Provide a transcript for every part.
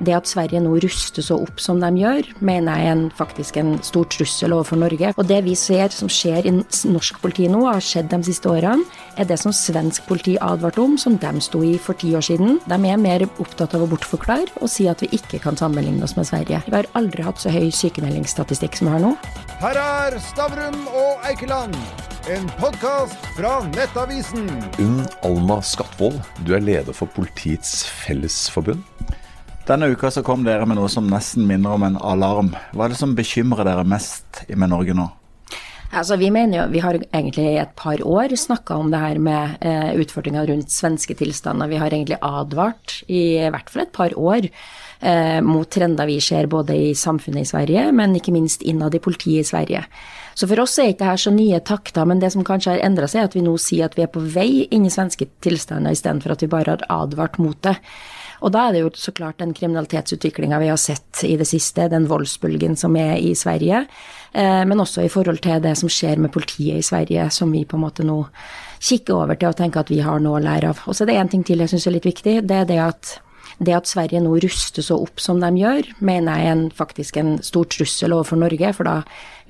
Det at Sverige nå ruster så opp som de gjør, mener jeg er en, faktisk en stor trussel overfor Norge. Og det vi ser som skjer i norsk politi nå, har skjedd de siste årene, er det som svensk politi advarte om, som de sto i for ti år siden. De er mer opptatt av å bortforklare og si at vi ikke kan sammenligne oss med Sverige. Vi har aldri hatt så høy sykemeldingsstatistikk som vi har nå. Her er Stavrum og Eikeland, en podkast fra Nettavisen. Unn Alma Skatvold, du er leder for Politiets Fellesforbund. Denne uka så kom dere med noe som nesten minner om en alarm. Hva er det som bekymrer dere mest med Norge nå? Altså, vi mener jo, vi har egentlig i et par år snakka om det her med eh, utfordringa rundt svenske tilstander. Vi har egentlig advart i, i hvert fall et par år eh, mot trender vi ser både i samfunnet i Sverige, men ikke minst innad i politiet i Sverige. Så for oss er ikke det her så nye takter, men det som kanskje har endra seg, er at vi nå sier at vi er på vei inn i svenske tilstander, istedenfor at vi bare har advart mot det. Og da er det jo så klart den kriminalitetsutviklinga vi har sett i det siste, den voldsbølgen som er i Sverige, eh, men også i forhold til det som skjer med politiet i Sverige, som vi på en måte nå kikker over til og tenker at vi har noe å lære av. Og så er det én ting til jeg syns er litt viktig. Det er det at det at Sverige nå ruster så opp som de gjør, mener jeg er en, faktisk en stor trussel overfor Norge, for da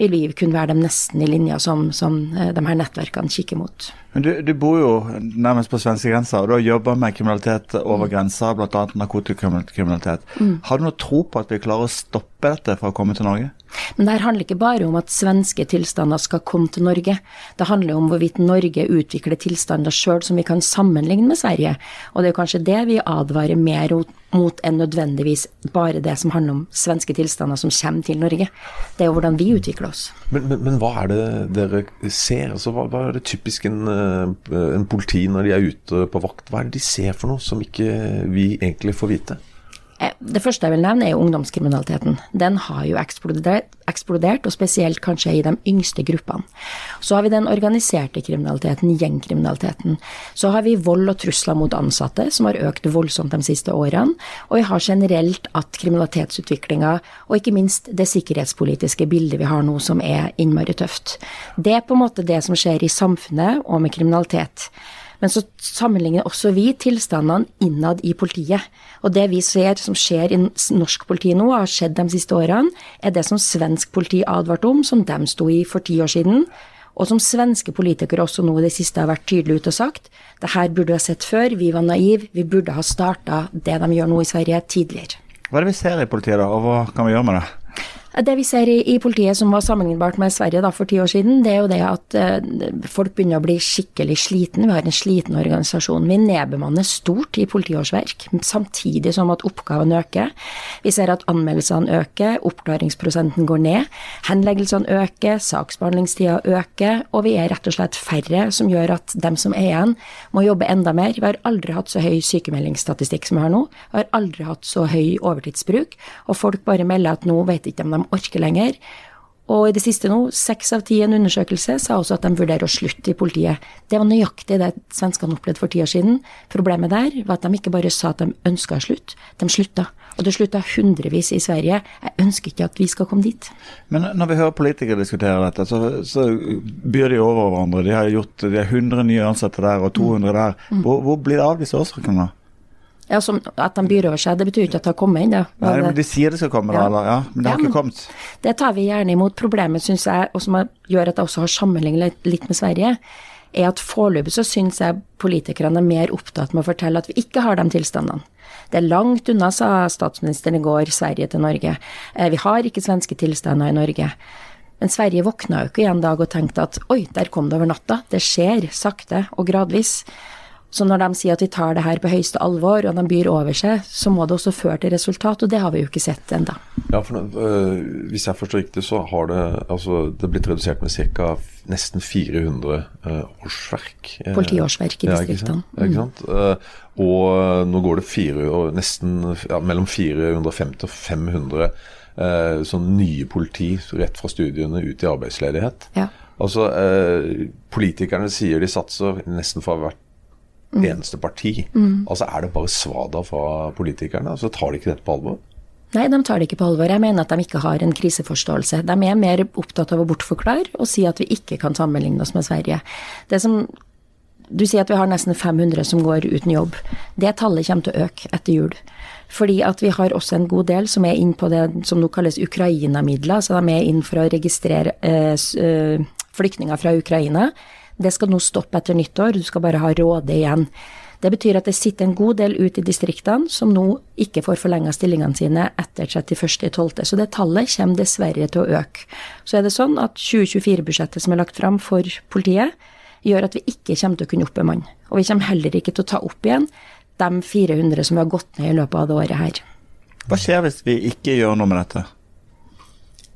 vil vi kunne være dem nesten i linja som, som eh, de her nettverkene kikker mot. Men du, du bor jo nærmest på svenskegrensa, og du har jobba med kriminalitet over mm. grensa, bl.a. narkotikakriminalitet. Mm. Har du noe tro på at vi klarer å stoppe dette fra å komme til Norge? Men det her handler ikke bare om at svenske tilstander skal komme til Norge. Det handler om hvorvidt Norge utvikler tilstander sjøl som vi kan sammenligne med Sverige. Og det er kanskje det vi advarer mer mot enn nødvendigvis bare det som handler om svenske tilstander som kommer til Norge. Det er jo hvordan vi utvikler oss. Men, men, men hva er det dere ser? Altså, hva, hva, er det typisk en, eh, en politi når de er ute på vakt? Hva er det de ser for noe som ikke vi egentlig får vite? Eh, det første jeg vil nevne, er jo ungdomskriminaliteten. Den har jo eksplodert, og spesielt kanskje i de yngste gruppene. Så har vi den organiserte kriminaliteten, gjengkriminaliteten. Så har vi vold og trusler mot ansatte, som har økt voldsomt de siste årene. Og vi har generelt at kriminalitetsutviklinga, og ikke minst det sikkerhetspolitiske bildet vi har nå, som er innmari tøft. Det er på en måte det som skjer i samfunnet og med kriminalitet. Men så sammenligner også vi tilstandene innad i politiet. Og det vi ser som skjer i norsk politi nå, har skjedd de siste årene, er det som svensk politi advarte om, som de sto i for ti år siden. Og som svenske politikere også nå i det siste har vært tydelige ute og sagt. Det her burde vi ha sett før, vi var naive, vi burde ha starta det de gjør nå i Sverige, tidligere. Hva er det vi ser i politiet da, og hva kan vi gjøre med det? Det vi ser i, i, politiet som var sammenlignbart med Sverige da, for ti år siden, det er jo det at eh, folk begynner å bli skikkelig sliten. Vi har en sliten organisasjon. Vi nedbemanner stort i politiårsverk, samtidig som at oppgavene øker. Vi ser at anmeldelsene øker, oppklaringsprosenten går ned, henleggelsene øker, saksbehandlingstida øker, og vi er rett og slett færre, som gjør at dem som er igjen, må jobbe enda mer. Vi har aldri hatt så høy sykemeldingsstatistikk som vi har nå. Vi har aldri hatt så høy overtidsbruk, og folk bare melder at nå vet ikke om de de orker lenger. Og i det siste nå, seks av ti i en undersøkelse sa også at de vurderer å slutte i politiet. Det var nøyaktig det svenskene opplevde for ti år siden. Problemet der var at de ikke bare sa at de ønska slutt, de slutta. Og det slutta hundrevis i Sverige. Jeg ønsker ikke at vi skal komme dit. Men når vi hører politikere diskutere dette, så, så byr de over hverandre. De har gjort de har 100 nye ansatte der og 200 der. Mm. Hvor, hvor blir det av disse årsverkene? Ja, som, At de byr over seg, det betyr ikke at det har kommet ennå. Nei, men de sier det skal komme, da, ja, men det har ja, ikke kommet. Det tar vi gjerne imot. Problemet, syns jeg, og som gjør at jeg også har sammenlignet litt med Sverige, er at foreløpig så syns jeg politikerne er mer opptatt med å fortelle at vi ikke har de tilstandene. Det er langt unna, sa statsministeren i går, Sverige til Norge. Eh, vi har ikke svenske tilstander i Norge. Men Sverige våkna jo ikke en dag og tenkte at oi, der kom det over natta. Det skjer sakte og gradvis. Så når de sier at vi tar det her på høyeste alvor, og de byr over seg, så må det også føre til resultat, og det har vi jo ikke sett ennå. Ja, for øh, hvis jeg forstår riktig, så har det altså, det blitt redusert med ca. nesten 400 øh, årsverk. Eh, Politiårsverk i distriktene. Ja, ikke sant. Mm. Uh, og nå går det fire, nesten ja, mellom 450 og 500 uh, sånn nye politi rett fra studiene ut i arbeidsledighet. Ja. Altså, uh, Politikerne sier de satser nesten for hvert mm. eneste parti. Mm. Altså Er det bare svada fra politikerne? Altså Tar de ikke dette på alvor? Nei, de tar det ikke på alvor. Jeg mener at de ikke har en kriseforståelse. De er mer opptatt av å bortforklare og si at vi ikke kan sammenligne oss med Sverige. Det som du sier at vi har nesten 500 som går uten jobb. Det tallet kommer til å øke etter jul. Fordi at vi har også en god del som er inn på det som nå kalles Ukraina-midler. Så de er inn for å registrere eh, eh, flyktninger fra Ukraina. Det skal nå stoppe etter nyttår, du skal bare ha råde igjen. Det betyr at det sitter en god del ute i distriktene som nå ikke får forlenga stillingene sine etter 31.12. Så det tallet kommer dessverre til å øke. Så er det sånn at 2024-budsjettet som er lagt fram for politiet, gjør at vi ikke kommer til å kunne oppbemanne. Og vi kommer heller ikke til å ta opp igjen de 400 som vi har gått ned i løpet av det året her. Hva skjer hvis vi ikke gjør noe med dette?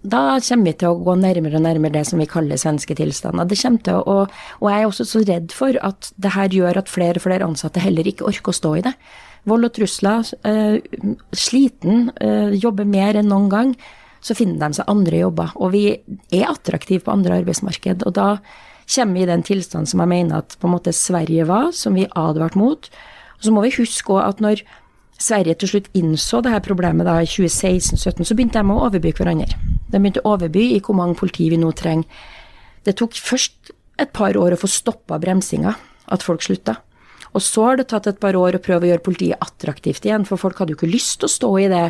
Da kommer vi til å gå nærmere og nærmere det som vi kaller svenske tilstander. Det kommer til å, og jeg er også så redd for at det her gjør at flere og flere ansatte heller ikke orker å stå i det. Vold og trusler, eh, sliten, eh, jobber mer enn noen gang. Så finner de seg andre jobber. Og vi er attraktive på andre arbeidsmarked. Og da kommer vi i den tilstanden som jeg mener at på en måte Sverige var, som vi advarte mot. Og så må vi huske at når Sverige til slutt innså det her problemet da i 2016-2017, så begynte de å overby hverandre. De begynte å overby i hvor mange politi vi nå trenger. Det tok først et par år å få stoppa bremsinga, at folk slutta. Og så har det tatt et par år å prøve å gjøre politiet attraktivt igjen, for folk hadde jo ikke lyst til å stå i det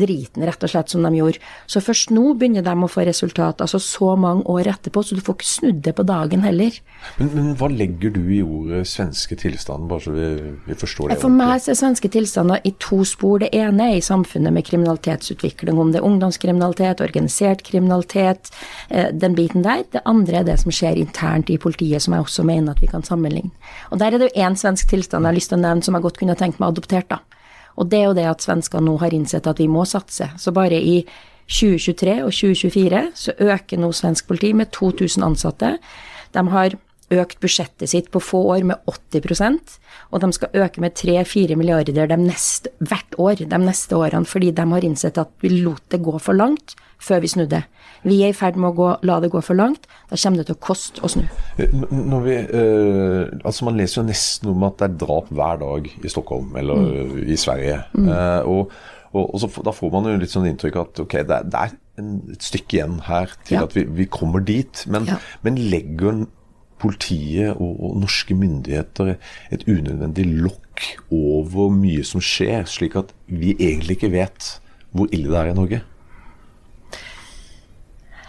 driten, rett og slett, som de gjorde. Så først nå begynner de å få resultat, altså så mange år etterpå, så du får ikke snudd det på dagen heller. Men, men hva legger du i ordet svenske tilstanden, bare så vi, vi forstår det? For meg er svenske tilstander i to spor. Det ene er i samfunnet med kriminalitetsutvikling, om det er ungdomskriminalitet, organisert kriminalitet, eh, den biten der. Det andre er det som skjer internt i politiet, som jeg også mener at vi kan sammenligne. Og der er det jo én svensk tilstand jeg har lyst til å nevne som jeg godt kunne tenkt meg adoptert, da. Og det er jo det at svenskene nå har innsett at vi må satse. Så bare i 2023 og 2024 så øker nå svensk politi med 2000 ansatte. De har økt budsjettet sitt på få år med 80% og de skal øke med 3-4 milliarder neste, hvert år de neste årene, fordi de har innsett at vi lot det gå for langt før vi snudde. Vi er i ferd med å gå, la det gå for langt. Da kommer det til å koste å snu. Eh, vi, eh, altså Man leser jo nesten om at det er drap hver dag i Stockholm eller mm. i Sverige. Mm. Eh, og, og, og så, Da får man jo litt sånn inntrykk at ok, det, det er en, et stykke igjen her til ja. at vi, vi, kommer dit. Men, ja. men legger politiet og, og, norske myndigheter et unødvendig lokk over mye som skjer, slik at vi egentlig ikke vet hvor ille det er i Norge?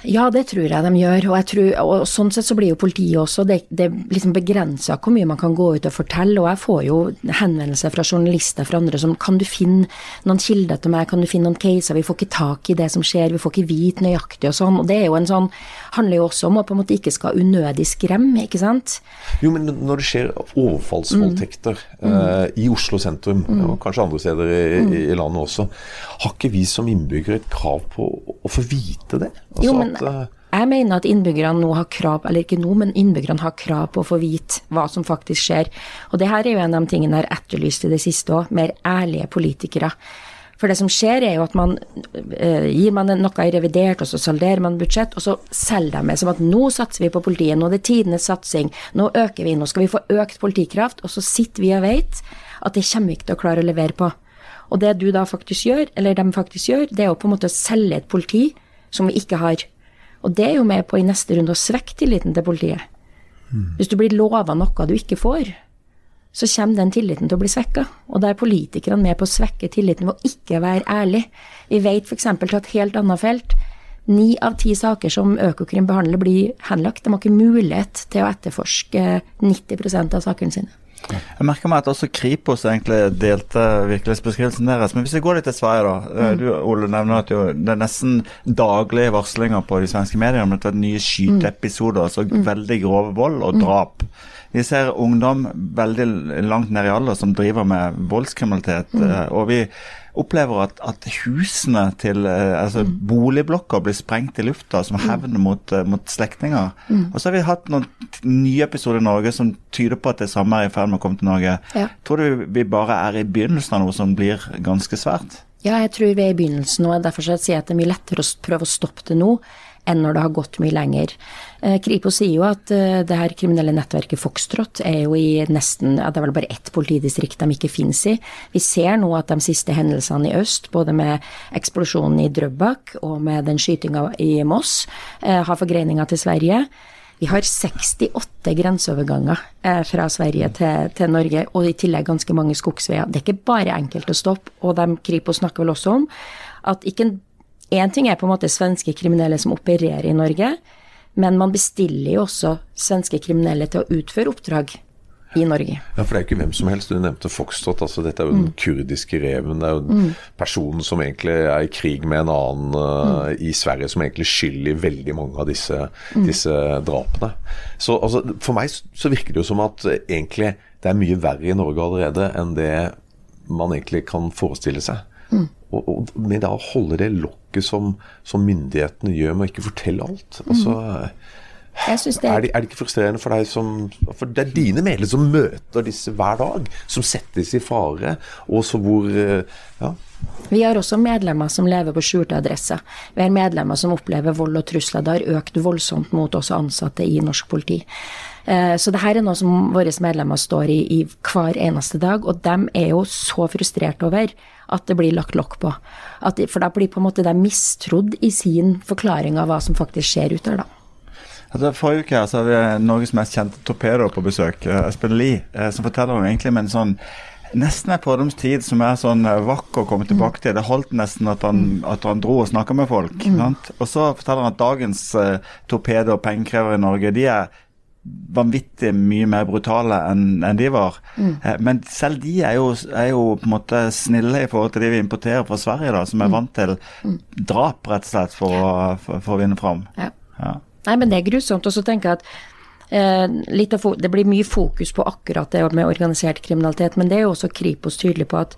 Ja, det tror jeg de gjør. Og, tror, og sånn sett så blir jo politiet også Det, det liksom begrenser hvor mye man kan gå ut og fortelle. Og jeg får jo henvendelser fra journalister fra andre som Kan du finne noen kilder til meg? Kan du finne noen caser? Vi får ikke tak i det som skjer. Vi får ikke vite nøyaktig og sånn. Og det er jo en sånn handler jo også om å på en måte ikke skal unødig skremme, ikke sant? Jo, men når det skjer overfallsvoldtekter mm. uh, i Oslo sentrum, mm. og kanskje andre steder i, mm. i, landet også, har ikke vi som innbyggere et krav på å få vite det? Altså jo, men... Uh, jeg mener at innbyggerne nå har krav, eller ikke nå, men innbyggerne har krav på å få vite hva som faktisk skjer. Og det her er jo en av de tingene jeg har etterlyst i det siste òg, mer ærlige politikere. For det som skjer, er jo at man eh, gir man noe i revidert, og så salderer man budsjett, og så selger de det som at nå satser vi på politiet, nå er det tidenes satsing, nå øker vi, nå skal vi få økt politikraft, og så sitter vi og vet at det kommer vi ikke til å klare å levere på. Og det du da faktisk gjør, eller de faktisk gjør, det er jo på en måte å selge et politi som vi ikke har. Og det er jo med på i neste runde å svekke tilliten til politiet. Mm. Hvis du blir lova noe du ikke får, så kommer den tilliten til å bli svekka. Og da er politikerne med på å svekke tilliten ved å ikke være ærlig. Vi vet f.eks. til et helt annet felt. Ni av ti saker som Økokrim behandler, blir henlagt. De har ikke mulighet til å etterforske 90% av sakene sine. Jeg merker meg at også Kripos egentlig delte virkelighetsbeskrivelsen deres. Men hvis vi går litt til Sverige, da. Eh, mm. Du Ole nevner at det er nesten daglige varslinger på de svenske mediene om dette nye skyteepisoder. Altså mm. veldig grove vold og mm. drap. Vi ser ungdom veldig langt ned i alder som driver med voldskriminalitet. Mm. Eh, og vi opplever at, at husene til eh, altså mm. boligblokker blir sprengt i lufta som mm. hevn mot, eh, mot slektninger. Mm. Og så har vi hatt noen nye episoder i Norge som tyder på at det samme er i ferd med å komme til Norge. Ja. Tror du vi bare er i begynnelsen av noe som blir ganske svært? Ja, jeg tror vi er i begynnelsen nå. Derfor sier jeg at det er mye lettere å prøve å stoppe det nå enn når det har gått mye lenger. Eh, Kripos sier jo at eh, det her kriminelle nettverket Foxtrot er jo i nesten ja, Det er vel bare ett politidistrikt de ikke finnes i. Vi ser nå at de siste hendelsene i øst, både med eksplosjonen i Drøbak og med den skytinga i Moss, eh, har forgreininger til Sverige. Vi har 68 grenseoverganger fra Sverige til, til, Norge, og i tillegg ganske mange skogsveier. Det er ikke bare enkelt å stoppe, og de Kripos snakker vel også om at ikke Én ting er på en måte svenske kriminelle som opererer i Norge, men man bestiller jo også svenske kriminelle til å utføre oppdrag i Norge. Ja, for det er jo ikke hvem som helst. Du nevnte Foxtrot. altså Dette er jo den mm. kurdiske reven. Det er jo mm. personen som egentlig er i krig med en annen uh, i Sverige, som egentlig skyld i veldig mange av disse, mm. disse drapene. Så altså, For meg så virker det jo som at egentlig det er mye verre i Norge allerede enn det man egentlig kan forestille seg. Mm. Og, og, med da å holde det lokket som, som myndighetene gjør med å ikke fortelle alt. altså det er... Det, er det ikke frustrerende for deg som For det er dine medlemmer som møter disse hver dag, som settes i fare, og så hvor eh, Ja. Vi har også medlemmer som lever på skjulte adresser. Vi har medlemmer som opplever vold og trusler. Det har økt voldsomt mot også ansatte i norsk politi. Eh, så det her er noe som våre medlemmer står i, i hver eneste dag, og de er jo så frustrert over at det blir lagt lokk på. De, for da blir på en måte de mistrodd i sin forklaring av hva som faktisk skjer ute her, da. Altså, forrige uke så hadde vi Norges mest kjente torpedo på besøk, eh, Espen Lie, eh, som forteller om egentlig med en sånn nesten en fordomstid som er sånn eh, vakker å komme tilbake til. Det holdt nesten at han, at han dro og snakka med folk. Mm. Og så forteller han at dagens uh, torpedo- og pengekrevere i Norge de er vanvittig mye mer brutale enn en de var. Mm. Eh, men selv de er jo, er jo, på en måte snille i forhold til de vi importerer fra Sverige, da, som er mm. vant til mm. drap, rett og slett, for, for, for å vinne fram. Ja. Ja. Nei, men det er grusomt. Og så tenker jeg at eh, det blir mye fokus på akkurat det med organisert kriminalitet, men det er jo også Kripos tydelig på at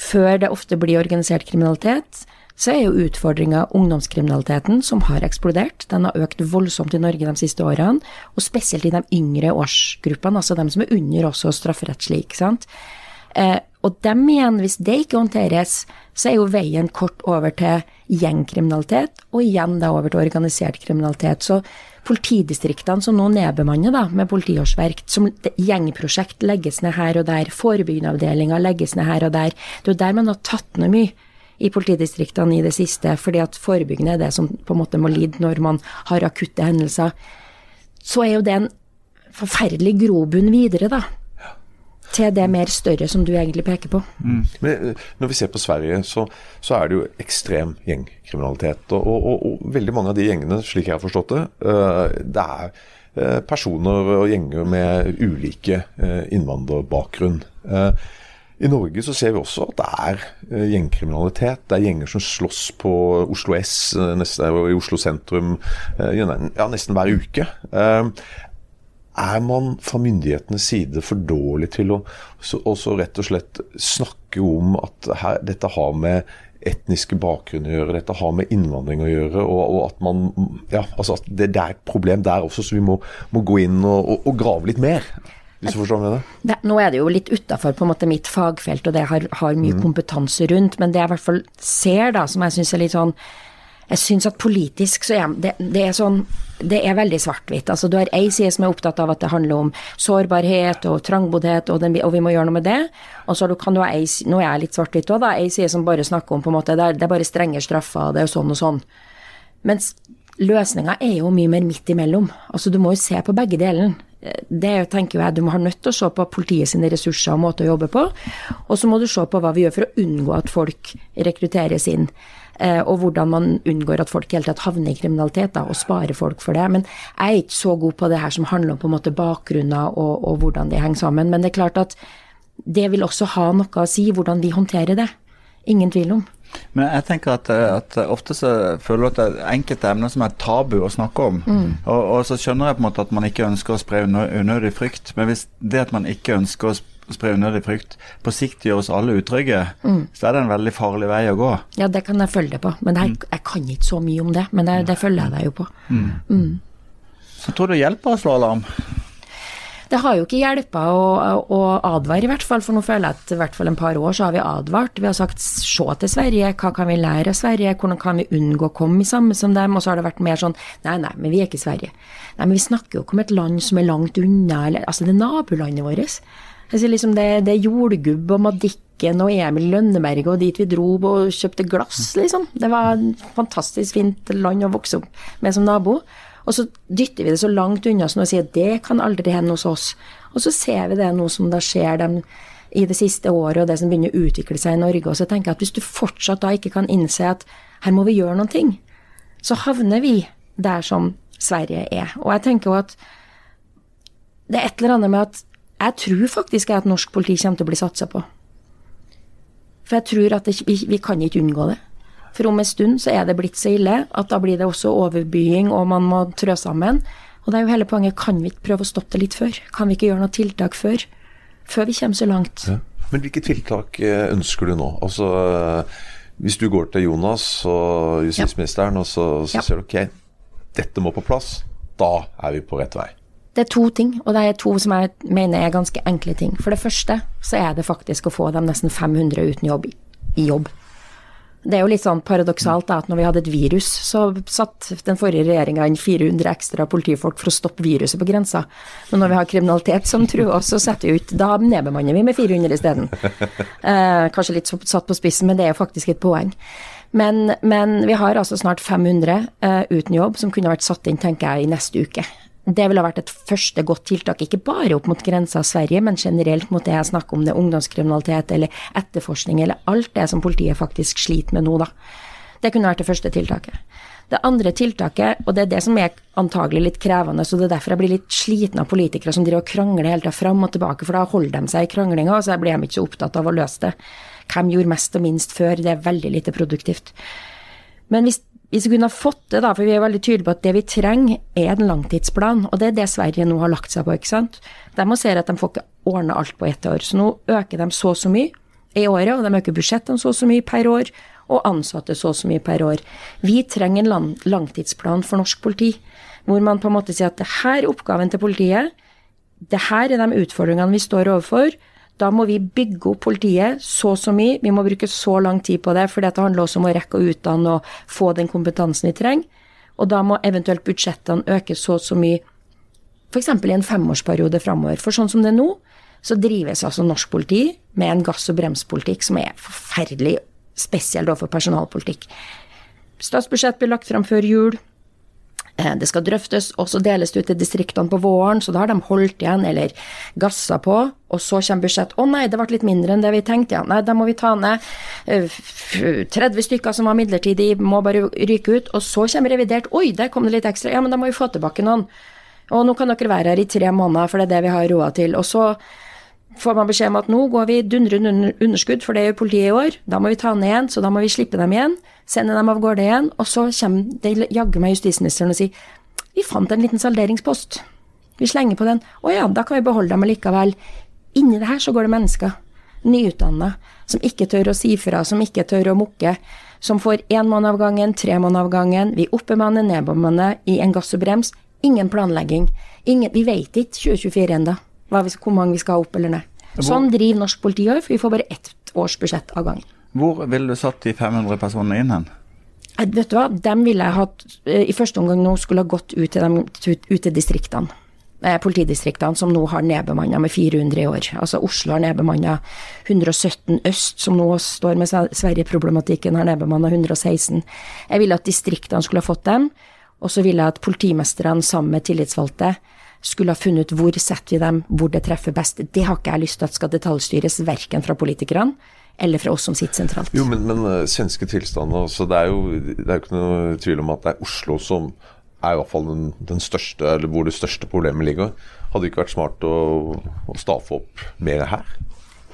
før det ofte blir organisert kriminalitet, så er jo utfordringa ungdomskriminaliteten, som har eksplodert. Den har økt voldsomt i Norge de siste årene, og spesielt i de yngre årsgruppene, altså de som er under også strafferettslig, ikke sant. Eh, og dem igjen, hvis det ikke håndteres, så er jo veien kort over til gjengkriminalitet, og igjen da over til organisert kriminalitet. Så politidistriktene som nå nedbemanner da, med politiårsverk, som gjengprosjekt legges ned her og der, forebyggende avdelinger legges ned her og der, det er jo der man har tatt ned mye i politidistriktene i det siste, fordi at forebyggende er det som på en måte må lide når man har akutte hendelser. Så er jo det en forferdelig grobunn videre, da til det mer større som du egentlig peker på. Mm. Men eh, Når vi ser på Sverige, så, så er det jo ekstrem gjengkriminalitet. Og, og, og, veldig mange av de gjengene, slik jeg har forstått det, uh, det er uh, personer og gjenger med ulike uh, innvandrerbakgrunn. I Norge så ser vi også at det er gjengkriminalitet. Det er gjenger som slåss på Oslo S, og i Oslo sentrum, ja, nesten hver uke. Er man fra myndighetenes side for dårlig til å også rett og slett snakke om at her, dette har med etniske bakgrunn å gjøre, dette har med innvandring å gjøre, og, og at man ja, altså at det, det, er et problem der også, så vi må, må gå inn og, og, og, grave litt mer. Hvis du forstår med det? det? Nå er det jo litt utafor mitt fagfelt, og det har, har mye mm. kompetanse rundt, men det jeg i hvert fall ser, da, som jeg syns er litt sånn jeg syns at politisk så er det, det er sånn det er veldig svart-hvitt. Altså, du har ei side som er opptatt av at det handler om sårbarhet og trangboddhet, og, den, og vi må gjøre noe med det. Og så kan du ha ei Nå er jeg litt svart-hvitt òg, da. Ei side som bare snakker om på en måte, det er, det er bare strenge straffer, det er jo sånn og sånn. Mens løsninga er jo mye mer midt imellom. Altså, du må jo se på begge delene. Det tenker jeg, Du har nødt til å se på politiet sine ressurser og måte å jobbe på. Og så må du se på hva vi gjør for å unngå at folk rekrutteres inn. Eh, og hvordan man unngår at folk helt tatt havner i kriminalitet, da, og sparer folk for det. Men jeg er ikke så god på det her som handler om på en måte bakgrunner og, og hvordan de henger sammen. Men det er klart at det vil også ha noe å si hvordan vi håndterer det. Ingen tvil om. Men jeg tenker at, at ofte så føler jeg at det er enkelte emner som er tabu å snakke om. Mm. Og, og, så skjønner jeg på en måte at man ikke ønsker å spre unødig frykt. Men hvis det at man ikke ønsker å spre unødig frykt, på sikt gjør oss alle utrygge, mm. så er det en veldig farlig vei å gå. Ja, det kan jeg følge deg på. Men jeg, mm. jeg kan ikke så mye om det. Men det, det følger jeg deg jo på. Mm. Mm. Så tror du det hjelper å slå alarm? Det har jo ikke hjelpa å, å, advare, i hvert fall. For nå føler jeg at i hvert fall en par år så har vi advart. Vi har sagt se til Sverige, hva kan vi lære av Sverige, hvordan kan vi unngå å komme i samme som dem? Og så har det vært mer sånn nei, nei, men vi er ikke Sverige. Nei, men vi snakker jo ikke om et land som er langt unna, eller altså det er nabolandet vårt. Altså, liksom det, det er jordgubb og Madikken og Emil Lønneberget og dit vi dro og kjøpte glass, liksom. Det var et fantastisk fint land å vokse opp med som nabo. Og så dytter vi det så langt unna som å si at det kan aldri hende hos oss. Og så ser vi det nå som da skjer dem i det siste året, og det som begynner å utvikle seg i Norge. Og så tenker jeg at hvis du fortsatt da ikke kan innse at her må vi gjøre noen ting, så havner vi der som Sverige er. Og jeg tenker jo at det er et eller annet med at jeg tror faktisk at norsk politi kommer til å bli satsa på. For jeg tror at det, vi, vi kan ikke unngå det. For om en stund så er det blitt så ille at da blir det også overbying, og man må trø sammen. Og det er jo hele poenget, kan vi ikke prøve å stoppe det litt før? Kan vi ikke gjøre noe tiltak før? Før vi kommer så langt. Ja. Men hvilke tiltak eh, ønsker du nå? Altså, eh, hvis du går til Jonas og justisministeren, ja. og så, så ja. sier du ok, dette må på plass, da er vi på rett vei. Det er to ting, og det er to som jeg mener er ganske enkle ting. For det første så er det faktisk å få de nesten 500 uten jobb i jobb. Det er jo litt sånn paradoksalt da, at når vi hadde et virus, så satt den forrige regjeringa inn 400 ekstra politifolk for å stoppe viruset på grensa. Men når vi har kriminalitet som truer oss, så setter vi ut Da nedbemanner vi med 400 isteden. Eh, kanskje litt satt på spissen, men det er jo faktisk et poeng. Men, men vi har altså snart 500 eh, uten jobb som kunne vært satt inn, tenker jeg, i neste uke. Det ville vært et første godt tiltak, ikke bare opp mot grensa av Sverige, men generelt mot det jeg snakker om, det ungdomskriminalitet eller etterforskning eller alt det som politiet faktisk sliter med nå, da. Det kunne vært det første tiltaket. Det andre tiltaket, og det er det som er antagelig litt krevende, så det er derfor jeg blir litt sliten av politikere som driver og krangler hele tida fram og tilbake, for da holder de seg i kranglinga, og så blir de ikke så opptatt av å løse det. Hvem gjorde mest og minst før? Det er veldig lite produktivt. Men hvis hvis vi kunne fått det, da, for vi er veldig tydelige på at det vi trenger, er en langtidsplan. Og det er det Sverige nå har lagt seg på, ikke sant. De må se at de får ikke ordne alt på ett år. Så nå øker de så og så mye i året, og de øker budsjettene så og så mye per år, og ansatte så og så mye per år. Vi trenger en lang langtidsplan for norsk politi, hvor man på en måte sier at det her er oppgaven til politiet, det her er de utfordringene vi står overfor da må vi bygge opp politiet så og så mye, vi må bruke så lang tid på det, for det handler også om å rekke å utdanne og få den kompetansen vi trenger. Og da må eventuelt budsjettene øke så og så mye, f.eks. i en femårsperiode framover. For sånn som det er nå, så drives altså norsk politi med en gass- og bremspolitikk som er forferdelig, spesielt overfor personalpolitikk. Statsbudsjett blir lagt fram før jul. Eh, det skal drøftes, og så deles det ut til distriktene på våren, så da har de holdt igjen eller gassa på. Og så kommer budsjett. Å nei, det ble litt mindre enn det vi tenkte, ja. Nei, da må vi ta ned 30 eh, stykker som var midlertidig, må bare ryke ut. Og så kommer revidert. Oi, der kom det litt ekstra. Ja, men da må vi få tilbake noen. Og nå kan dere være her i tre måneder, for det er det vi har råd til. Og så får man beskjed om at nå går vi dundrende underskudd, for det gjør politiet i år. Da må vi ta ned igjen, så da må vi slippe dem igjen. Sende dem av gårde igjen. Og så kommer det jaggu meg justisministeren og sier vi fant en liten salderingspost. Vi slenger på den. Å ja, da kan vi beholde dem allikevel. Inni det her så går det mennesker. Nyutdanna. Som ikke tør å si fra, som ikke tør å mukke. Som får én måned av gangen, tre måneder av gangen. Vi oppbemanner, nedbemanner i en gass og brems. Ingen planlegging. Ingen, vi vet ikke 2024 ennå hvor mange vi skal ha opp eller ned. Sånn driver norsk politi òg, for vi får bare ett års budsjett av gangen. Hvor ville du satt de 500 personene inn hen? Vet du hva, dem ville jeg hatt eh, i første omgang nå skulle ha gått ut til, dem, ut til distriktene. Eh, politidistriktene som nå har nedbemanna med 400 i år. Altså Oslo har nedbemanna 117 øst, som nå står med Sverige-problematikken, har nedbemanna 116. Jeg ville at distriktene skulle ha fått dem, og så ville jeg at politimesterne sammen med tillitsvalgte skulle ha funnet ut hvor setter vi dem, hvor det treffer best. Det har ikke jeg lyst til at skal detaljstyres, verken fra politikerne eller fra oss som sitter sentralt. Jo, men, men uh, svenske tilstander, så det er, jo, det er jo ikke noe tvil om at det er Oslo som er i hvert fall den, den største, eller hvor det største problemet ligger. Hadde det ikke vært smart å, å staffe opp mer her?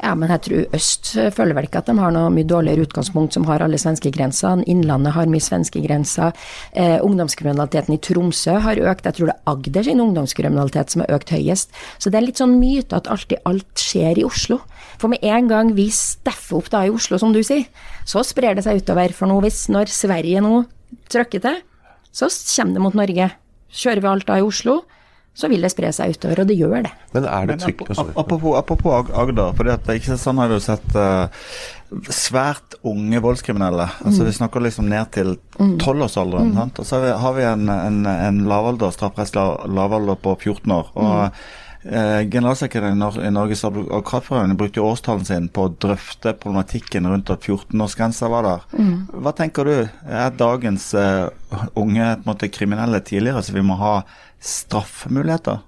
Ja, men jeg tror øst føler vel ikke at de har noe mye dårligere utgangspunkt som har alle svenskegrensene. Innlandet har mye svenskegrenser. Eh, ungdomskriminaliteten i Tromsø har økt. Jeg tror det er Agder sin ungdomskriminalitet som har økt høyest. Så det er litt sånn myte at alltid alt skjer i Oslo. For med en gang vi steffer opp da i Oslo, som du sier, så sprer det seg utover. For nå hvis når Sverige nå trykker til, så kommer det mot Norge. Kjører vi alt da i Oslo, så vil det spre seg utover, og det gjør det. Men er det trygt? Apropos, apropos Agder, for det ikke sånn har vi jo sett uh, svært unge voldskriminelle. Altså mm. Vi snakker liksom ned til mm. tolvårsalderen. Mm. Og så har vi, har vi en, en, en lavalder, strafferettslig lavalder på 14 år. og mm. Eh, Generalsekretæren i Norges advokatforening brukte årstallen sin på å drøfte problematikken rundt at 14-årsgrensa var der. Mm. Hva tenker du? Er dagens uh, unge måte, kriminelle tidligere, så vi må ha straffemuligheter?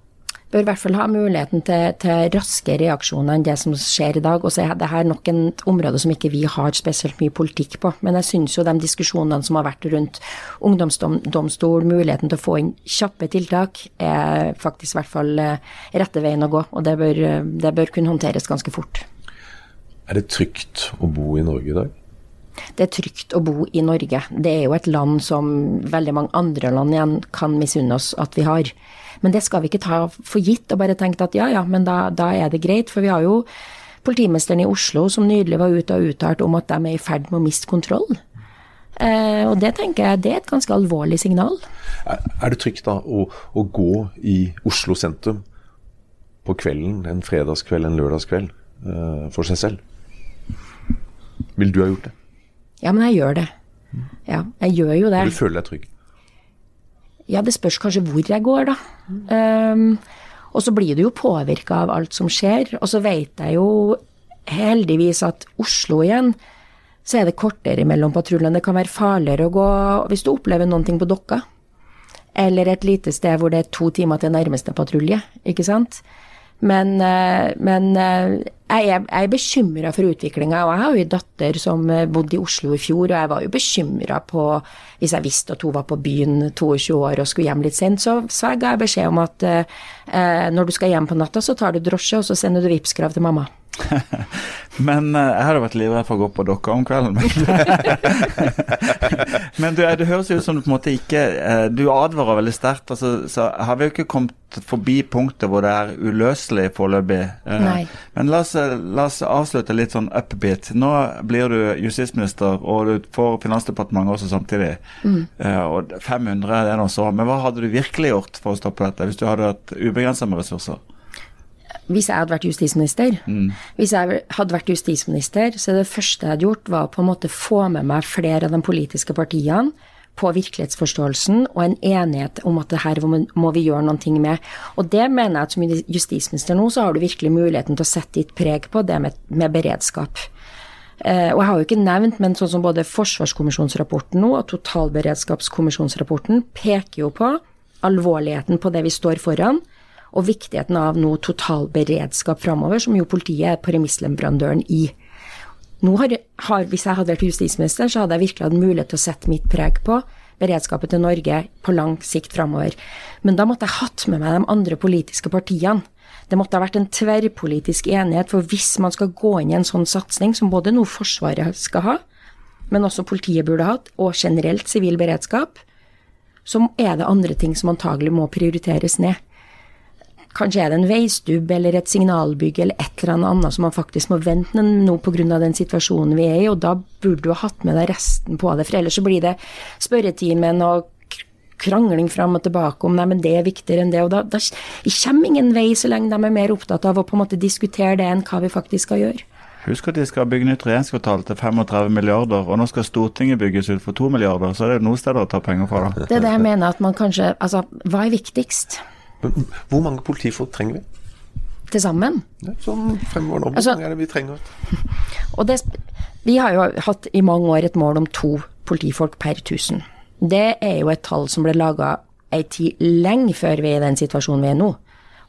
Bør i hvert fall ha muligheten til, til raske reaksjoner enn det som skjer i dag. Og så er det her nok en område som ikke vi har spesielt mye politikk på. Men jeg syns jo de diskusjonene som har vært rundt ungdomsdomstol, muligheten til å få inn kjappe tiltak, er faktisk i hvert fall eh, rette veien å gå. Og det bør, det bør kunne håndteres ganske fort. Er det trygt å bo i Norge i dag? Det er trygt å bo i Norge. Det er jo et land som veldig mange andre land igjen kan misunne oss at vi har. Men det skal vi ikke ta for gitt og bare tenke at ja ja, men da, da er det greit. For vi har jo politimesteren i Oslo som nydelig var ute og uttalt om at de er i ferd med å miste kontroll. Eh, og det tenker jeg det er et ganske alvorlig signal. Er det trygt da å, å gå i Oslo sentrum på kvelden, en fredagskveld, en lørdagskveld, eh, for seg selv? Vil du ha gjort det? Ja, men jeg gjør det. Ja, jeg gjør jo det. Og du føler deg trygg? Ja, det spørs kanskje hvor jeg går, da. Um, og så blir du jo påvirka av alt som skjer. Og så vet jeg jo heldigvis at Oslo igjen, så er det kortere mellom patruljene. Det kan være farligere å gå hvis du opplever ting på Dokka. Eller et lite sted hvor det er to timer til nærmeste patrulje, ikke sant. Men, eh, men eh, jeg er, jeg bekymra for utviklinga. Og jeg har jo en datter som eh, bodde i Oslo i fjor, og jeg var jo bekymra på Hvis jeg visste at hun var på byen 22 år og skulle hjem litt sent, så, så jeg beskjed om at når du skal hjem på natta, så tar du drosje, og så sender du Vipps-krav til mamma. men uh, jeg hadde vært livredd for å gå på dokka om kvelden. men du, det høres ut som du på en måte ikke uh, Du advarer veldig sterkt. Altså, så har vi jo ikke kommet forbi punktet hvor det er uløselig foreløpig. Men la oss, la oss, avslutte litt sånn upbeat. Nå blir du justisminister, og du får Finansdepartementet også samtidig. Mm. og 500 det er noe så. Men hva hadde du virkelig gjort for å stoppe dette, hvis du hadde hatt ubegrensa med ressurser? Hvis jeg hadde vært justisminister, mm. hvis jeg hadde vært justisminister, så det første jeg hadde gjort, var på en måte få med meg flere av de politiske partiene på virkelighetsforståelsen og en enighet om at det her må vi gjøre noe med. Og det mener jeg at som justisminister nå, så har du virkelig muligheten til å sette ditt preg på det med, med beredskap. Uh, og jeg har jo ikke nevnt, men sånn som både Forsvarskommisjonsrapporten nå og Totalberedskapskommisjonsrapporten peker jo på alvorligheten på det vi står foran og viktigheten av noe totalberedskap framover, som jo politiet er premissleverandøren i. Nå har, har, Hvis jeg hadde vært justisminister, så hadde jeg virkelig hatt mulighet til å sette mitt preg på beredskapet til Norge på lang sikt framover. Men da måtte jeg hatt med meg de andre politiske partiene. Det måtte ha vært en tverrpolitisk enighet, for hvis man skal gå inn i en sånn satsing, som både nå Forsvaret skal ha, men også politiet burde hatt, og generelt sivil beredskap, så er det andre ting som antagelig må prioriteres ned. Kanskje er det en veistubb eller et signalbygg eller et eller annet som man faktisk må vente nå pga. den situasjonen vi er i, og da burde du ha hatt med deg resten på det. For ellers så blir det spørretimen og krangling fram og tilbake om nei, men det er viktigere enn det. Og da, da kommer ingen vei så lenge de er mer opptatt av å på en måte diskutere det enn hva vi faktisk skal gjøre. Husk at de skal bygge nytt regjeringskvartal til 35 milliarder, og nå skal Stortinget bygges ut for 2 milliarder, så er det noen steder å ta penger fra. Da. Det er det jeg mener at man kanskje Altså, hva er viktigst? Hvor mange politifolk trenger vi? Til sammen? Ja, sånn fremover nå, hvor altså, mange er det vi trenger? Det, vi har jo hatt i mange år et mål om to politifolk per 1000. Det er jo et tall som ble laga ei tid lenge før vi er i den situasjonen vi er nå.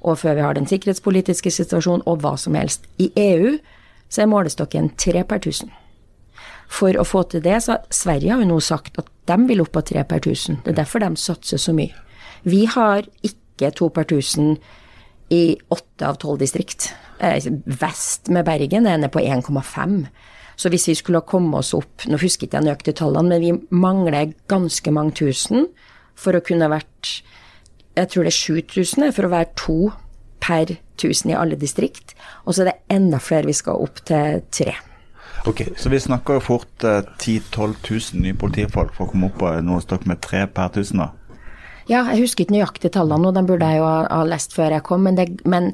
Og før vi har den sikkerhetspolitiske situasjonen og hva som helst. I EU så er målestokken tre per 1000. For å få til det, så Sverige har jo nå sagt at de vil opp på tre per 1000. Det er derfor de satser så mye. Vi har ikke ikke to per tusen i åtte av tolv distrikt. Eh, vest med Bergen er nede på 1,5. Så hvis vi skulle komme oss opp Nå husker ikke jeg nøyaktig tallene, men vi mangler ganske mange tusen for å kunne vært Jeg tror det er 7000 for å være to per 1000 i alle distrikt. Og så er det enda flere vi skal opp til tre. Ok, Så vi snakker jo fort eh, 10 000-12 000 nye politifolk for å komme opp på noe stokk med tre per 1000, da? Ja, jeg husker ikke nøyaktig tallene nå, de burde jeg jo ha, lest før jeg kom. Men, det, men,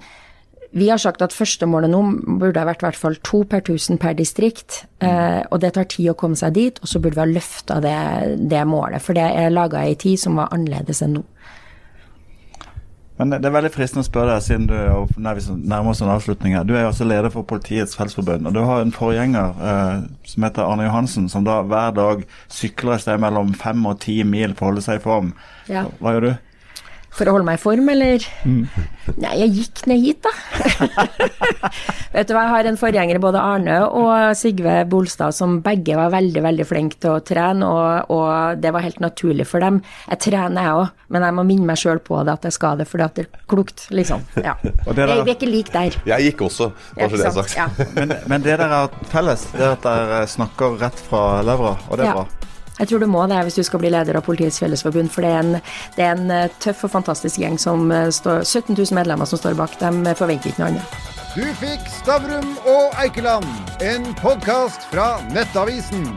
vi har sagt at førstemålet nå burde ha vært i hvert fall to per tusen per distrikt. Eh, og det tar tid å komme seg dit, og så burde vi ha løfta det, det, målet. For det er laga ei tid som var annerledes enn nå. Men det er veldig fristende å spørre deg, siden du nærmer oss en avslutning her. Du er også leder for Politiets Fellesforbund, og du har en forgjenger eh, som heter Arne Johansen, som da hver dag sykler et sted mellom fem og ti mil for å holde seg i form. Ja. Hva gjør du? For å holde meg i form, eller? Mm. Nei, jeg gikk ned hit, da. Vet du hva, jeg har en forgjenger, både Arne og Sigve Bolstad, som begge var veldig, veldig flinke til å trene, og, og, det var helt naturlig for dem. Jeg trener, jeg òg, men jeg må minne meg sjøl på det, at jeg skal det fordi at det er klokt, liksom. Ja. Der, vi er ikke like der. Jeg gikk også, bare så det er sagt. Ja. men, men, det dere har felles, det er at dere snakker rett fra levra, og det er ja. bra. Jeg tror du må det hvis du skal bli leder av Politiets Fellesforbund, for det er en, det er en eh, tøff og fantastisk gjeng som eh, står 17 000 medlemmer som står bak. dem, forventer ikke noe annet. Du fikk Stavrum og Eikeland, en podkast fra Nettavisen.